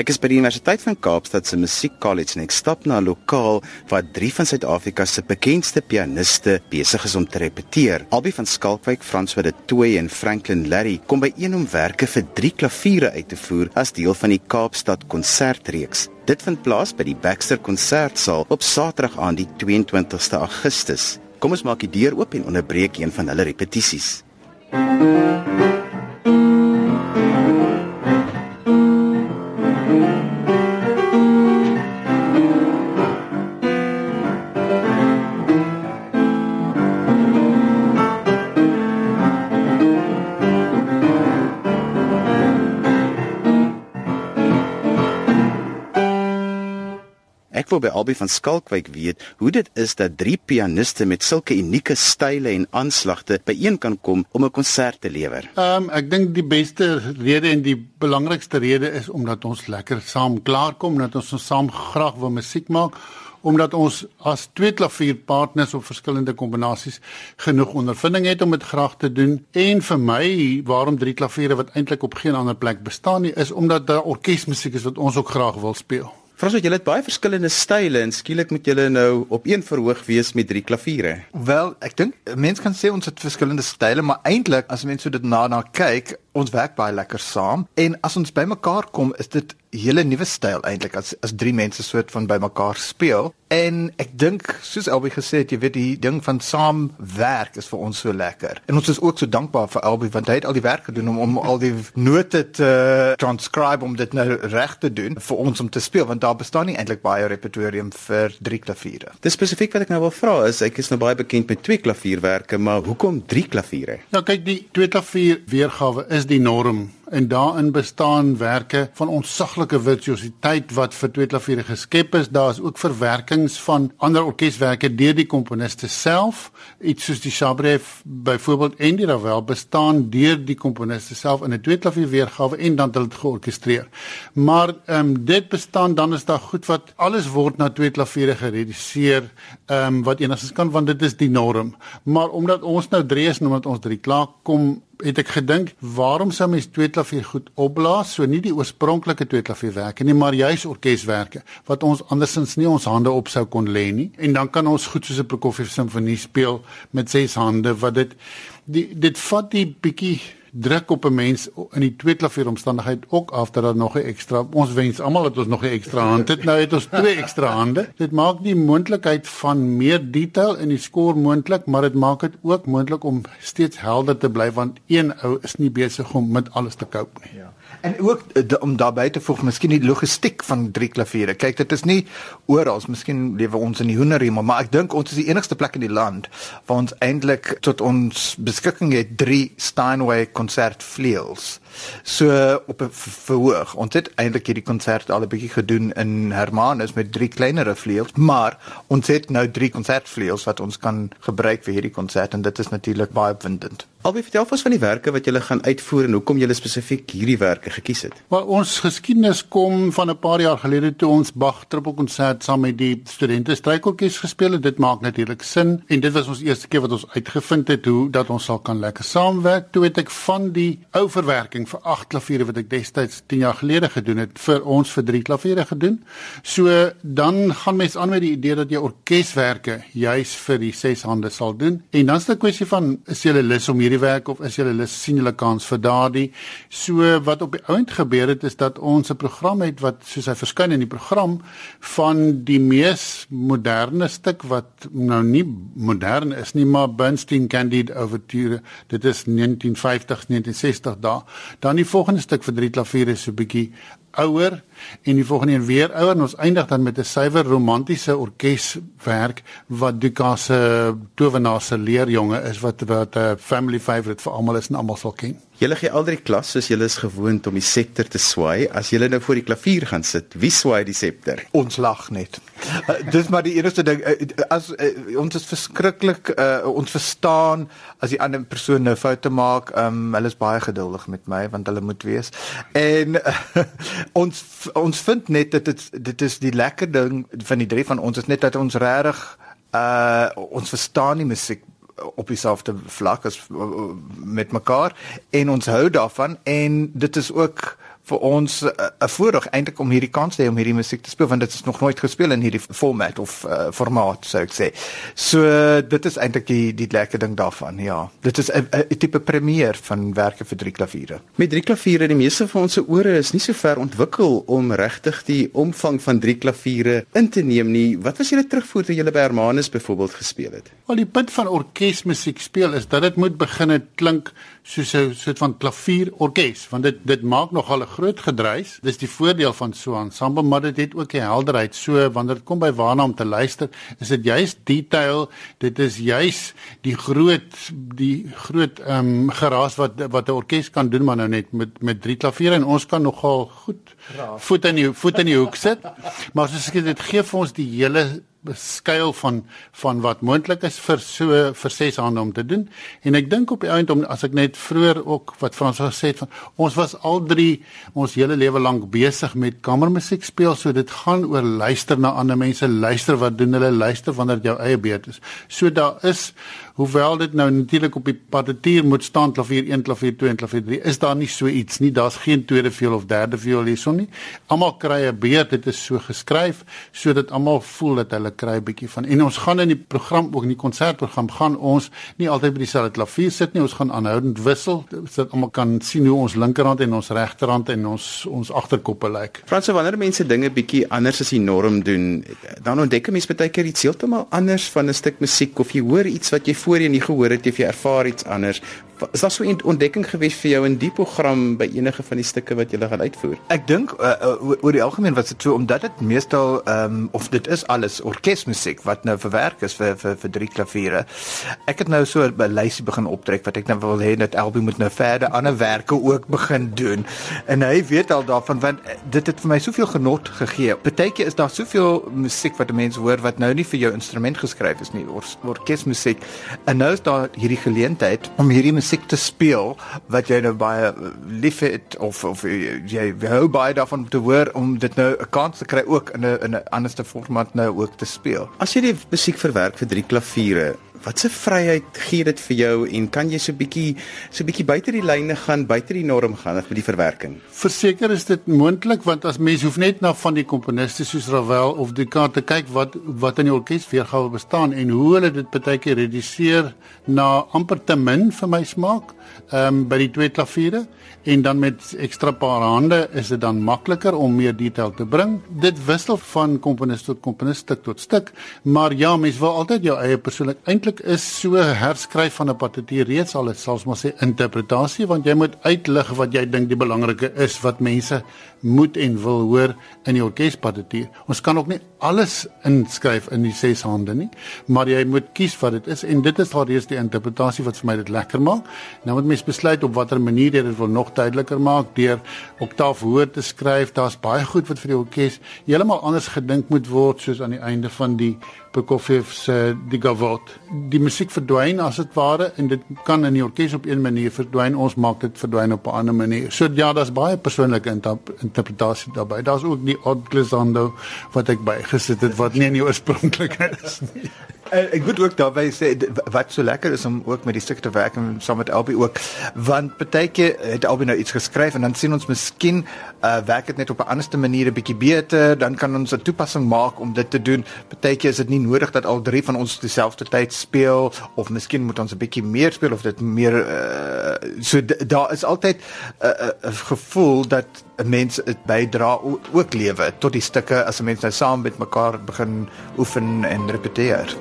Ek is by die Universiteit van Kaapstad se Musiekkollege en ek stap na 'n lokaal waar drie van Suid-Afrika se bekendste pianiste besig is om te repeteer. Albei van Skalkwyk, François de Tooy en Franklin Larry kom by een om werke vir drie klaviere uit te voer as deel van die Kaapstad konsertreeks. Dit vind plaas by die Baxter Konsertsaal op Saterdag aan die 22ste Augustus. Kom ons maak die deur oop en onderbreek een van hulle repetisies. MUZIEK wil by Albie van Skalkwyk weet hoe dit is dat drie pianiste met sulke unieke style en aanslagte byeen kan kom om 'n konsert te lewer. Ehm um, ek dink die beste rede en die belangrikste rede is omdat ons lekker saam klaarkom, dat ons ons saam graag wil musiek maak omdat ons as twee klavierpartners op verskillende kombinasies genoeg ondervinding het om dit graag te doen en vir my waarom drie klaviere wat eintlik op geen ander plek bestaan nie is omdat daar orkesmusiek is wat ons ook graag wil speel. Wat julle het baie verskillende style en skielik moet julle nou op een verhoog wees met drie klaviere. Wel, ek dink mense kan sê ons het verskillende style, maar eintlik as mense so dit na na kyk, ons werk baie lekker saam en as ons bymekaar kom, is dit hele nuwe styl eintlik as as drie mense soort van bymekaar speel. En ek dink soos Albie gesê het, jy weet die ding van saam werk is vir ons so lekker. En ons is ook so dankbaar vir Albie want hy het al die werk gedoen om om al die note te transcribe om dit nou reg te doen vir ons om te speel want daar bestaan nie eintlik baie repertorium vir drie klaviere. Dis spesifiek wat ek nou wil vra is ek is nou baie bekend met twee klavierwerke, maar hoekom drie klaviere? Ja, kyk die twee klavier weergawe is die norm en daarin bestaan werke van ontsaglike virtuositeit wat vir twee klaviere geskep is. Daar is ook verwerkings van ander orkeswerke deur die komponiste self. Iets soos die Chabrev byvoorbeeld en die Ravel bestaan deur die komponiste self in 'n twee klavier weergawe en dan hulle dit georkestreer. Maar ehm um, dit bestaan dan is daar goed wat alles word na twee klaviere gereduseer ehm um, wat enigstens kan want dit is die norm. Maar omdat ons nou drie is en omdat ons drie klaar kom het ek gedink, waarom sou mens twee klavier goed opblaas, so nie die oorspronklike twee klavierwerke nie, maar juis orkeswerke wat ons andersins nie ons hande op sou kon lê nie. En dan kan ons goed soos 'n Prokofiev simfonie speel met ses hande wat dit die dit vat die bietjie druk op 'n mens in die twee klavier omstandigheid ook af dat daar nog 'n ekstra ons wens almal dat ons nog 'n ekstra hand het. Nou het ons twee ekstra hande. Dit maak die moontlikheid van meer detail in die skoor moontlik maar dit maak dit ook moontlik om steeds helder te bly want een ou is nie besig om met alles te cope nie. Ja En ook eh, de, om daarbey te voeg, miskien die logistiek van drie klaviere. Kyk, dit is nie oral, miskien lewe ons in die hoenderriem, maar ek dink ons is die enigste plek in die land waar ons eintlik tot ons beskikking het drie Steinway konsertvleuels. So op 'n verhoog. Ons het eintlik hierdie konsert al 'n bietjie gedoen in Hermanus met drie kleinere vleuels, maar ons het nou drie konsertvleuels wat ons kan gebruik vir hierdie konsert en dit is natuurlik baie opwindend. Albei vertel ons van die werke wat julle gaan uitvoer en hoekom julle spesifiek hierdie werke gekies het. Maar ons geskiedenis kom van 'n paar jaar gelede toe ons Bach trippelkonsert saam met die studente strykorkes gespeel het. Dit maak natuurlik sin en dit was ons eerste keer wat ons uitgevind het hoe dat ons sal kan lekker saamwerk. Toe het ek van die ou verwerking vir agt klaviere wat ek destyds 10 jaar gelede gedoen het vir ons vir drie klaviere gedoen. So dan gaan mens aan met die idee dat jy orkeswerke juis vir die ses hande sal doen. En dan is dit 'n kwessie van is jy lus om hier hierdie werk of is julle lus sien julle kans vir daardie. So wat op die ount gebeur het is dat ons 'n program het wat soos hy verskyn in die program van die mees moderne stuk wat nou nie modern is nie maar Bernstein Candide Overture dit is 1950 1960 daar. Dan die volgende stuk vir drie klaviere so 'n bietjie ouer en die volgende een weer ouer en ons eindig dan met 'n suiwer romantiese orkeswerk wat Duka se towenaar se leerjonge is wat wat 'n family favourite vir almal is en almal sal ken. Julle gee al drie klas soos julle is gewoond om die septer te swaai. As julle nou voor die klavier gaan sit, wie swaai die septer? Ons lag net. uh, dis maar die enigste ding uh, as uh, ons is verskriklik uh, ons verstaan as die ander persoon nou foute maak. Um, hulle is baie geduldig met my want hulle moet weet. En uh, ons ons vind net dat dit dit is die lekker ding van die drie van ons is net dat ons regtig uh ons verstaan die musiek op dieselfde vlak as met mekaar en ons hou daarvan en dit is ook vir ons 'n uh, voorreg eintlik om hierdie kans te hê om hierdie musiek te speel want dit is nog nooit gespeel in hierdie format of uh, formaat sou ek sê. So uh, dit is eintlik die die lekker ding daarvan. Ja. Dit is 'n tipe premier van werke vir drie klaviere. Met drie klaviere, die meeste van ons se ore is nie so ver ontwikkel om regtig die omvang van drie klaviere in te neem nie. Wat was julle terugvoer toe julle by Hermanus byvoorbeeld gespeel het? Wel die punt van orkesmusiek speel is dat dit moet begin klink soos 'n soort van klavierorkes want dit dit maak nogal 'n groot gedruis. Dis die voordeel van so 'n ensemble, maar dit het ook 'n helderheid. So wanneer dit kom by waarna om te luister, is dit juist detail. Dit is juis die groot die groot ehm um, geraas wat wat 'n orkes kan doen maar nou net met met drie klaviere en ons kan nogal goed voet in die voet in die hoek sit. Maar soos ek dit gee vir ons die hele beskuil van van wat moontlik is vir so vir ses hande om te doen. En ek dink op die einde om as ek net vroeër ook wat Frans gesê het van ons was al drie ons hele lewe lank besig met kamermusiek speel so dit gaan oor luister na ander mense luister wat doen hulle luister wanneer jou eie beurt is. So daar is hoewel dit nou natuurlik op die partituur moet staan klavier 1 klavier 2 en klavier 3 is daar nie so iets nie. Daar's geen tweede viool of derde viool hierson nie. Almal kry 'n beurt dit is so geskryf sodat almal voel dat hulle kry 'n bietjie van. En ons gaan in die program ook in die konsertprogram gaan ons nie altyd by dieselfde klavier sit nie. Ons gaan aanhoudend wissel sodat almal kan sien hoe ons linkerhand en ons regterhand en ons ons agterkoppe lyk. Franse wanneer mense dinge bietjie anders as die norm doen dan ontdek 'n mens baie keer iets heeltemal anders van 'n stuk musiek of jy hoor iets wat jy voorheen nie gehoor het jy ervaar iets anders is daar so 'n ontdekking gewees vir jou in die program by enige van die stukke wat jy gaan uitvoer? Ek dink uh, uh, oor die algemeen was dit so omdat dit meestal um, of dit is alles orkesmusiek wat nou verwerk is vir vir vir drie klaviere ek het nou so 'n lysie begin optrek wat ek nou wil hê dat Elbie moet nou verder ander werke ook begin doen. En hy weet al daarvan want dit het vir my soveel genot gegee. Partykeer is daar soveel musiek wat mense hoor wat nou nie vir jou instrument geskryf is nie or orkesmusiek. En nou is daar hierdie geleentheid om hierdie musiek te speel wat jy nou baie lief het of of jy hou baie daarvan om te hoor om dit nou 'n kans te kry ook in 'n in 'n anderste formaat nou ook te speel. As jy die musiek verwerk vir drie klaviere, Watse vryheid gee dit vir jou en kan jy so bietjie so bietjie buite die lyne gaan, buite die norm gaan met die verwerking? Verseker is dit moontlik want as mens hoef net na van die komponiste soos Ravel of Ducat te kyk wat wat in die orkes weergawe bestaan en hoe hulle dit baie keer reduseer na amper te min vir my smaak ehm um, by die twee klaviere en dan met ekstra paar hande is dit dan makliker om meer detail te bring. Dit wissel van komponis tot komponis stuk tot stuk, maar ja, mens wil altyd jou eie persoonlik. Eintlik is so herskryf van 'n partituur reeds al, dit sal ons sê interpretasie want jy moet uitlig wat jy dink die belangrike is wat mense moet en wil hoor in die orkespartituur. Ons kan ook nie alles inskryf in die ses hande nie, maar jy moet kies wat dit is en dit is al reeds die interpretasie wat vir my dit lekker maak. Nou moet mens besluit op watter manier jy dit wil nog duideliker maak deur oktaaf hoër te skryf. Daar's baie goed wat vir die orkes heeltemal anders gedink moet word soos aan die einde van die Prokofiev se Die Gavotte. Die musiek verdwyn as dit ware en dit kan in die orkes op een manier verdwyn. Ons maak dit verdwyn op 'n ander manier. So ja, daar's baie persoonlike interpretasie daarbey. Daar's ook die odd glissando wat ek bygesit het wat nie in die oorspronklike is nie. Uh, ek moet ook daarby sê wat so lekker is om ook met die stuk te werk en saam met Albie ook want partyke het Albie nou iets geskryf en dan sien ons miskien uh, werk dit net op 'n anderste manier 'n bietjie beter dan kan ons 'n toepassing maak om dit te doen. Partyke is dit nie nodig dat al drie van ons dieselfde tyd speel of miskien moet ons 'n bietjie meer speel of dit meer uh, so daar is altyd 'n uh, uh, gevoel dat 'n mens dit bydra ook lewe tot die stukke as 'n mens nou saam met mekaar begin oefen en repeteer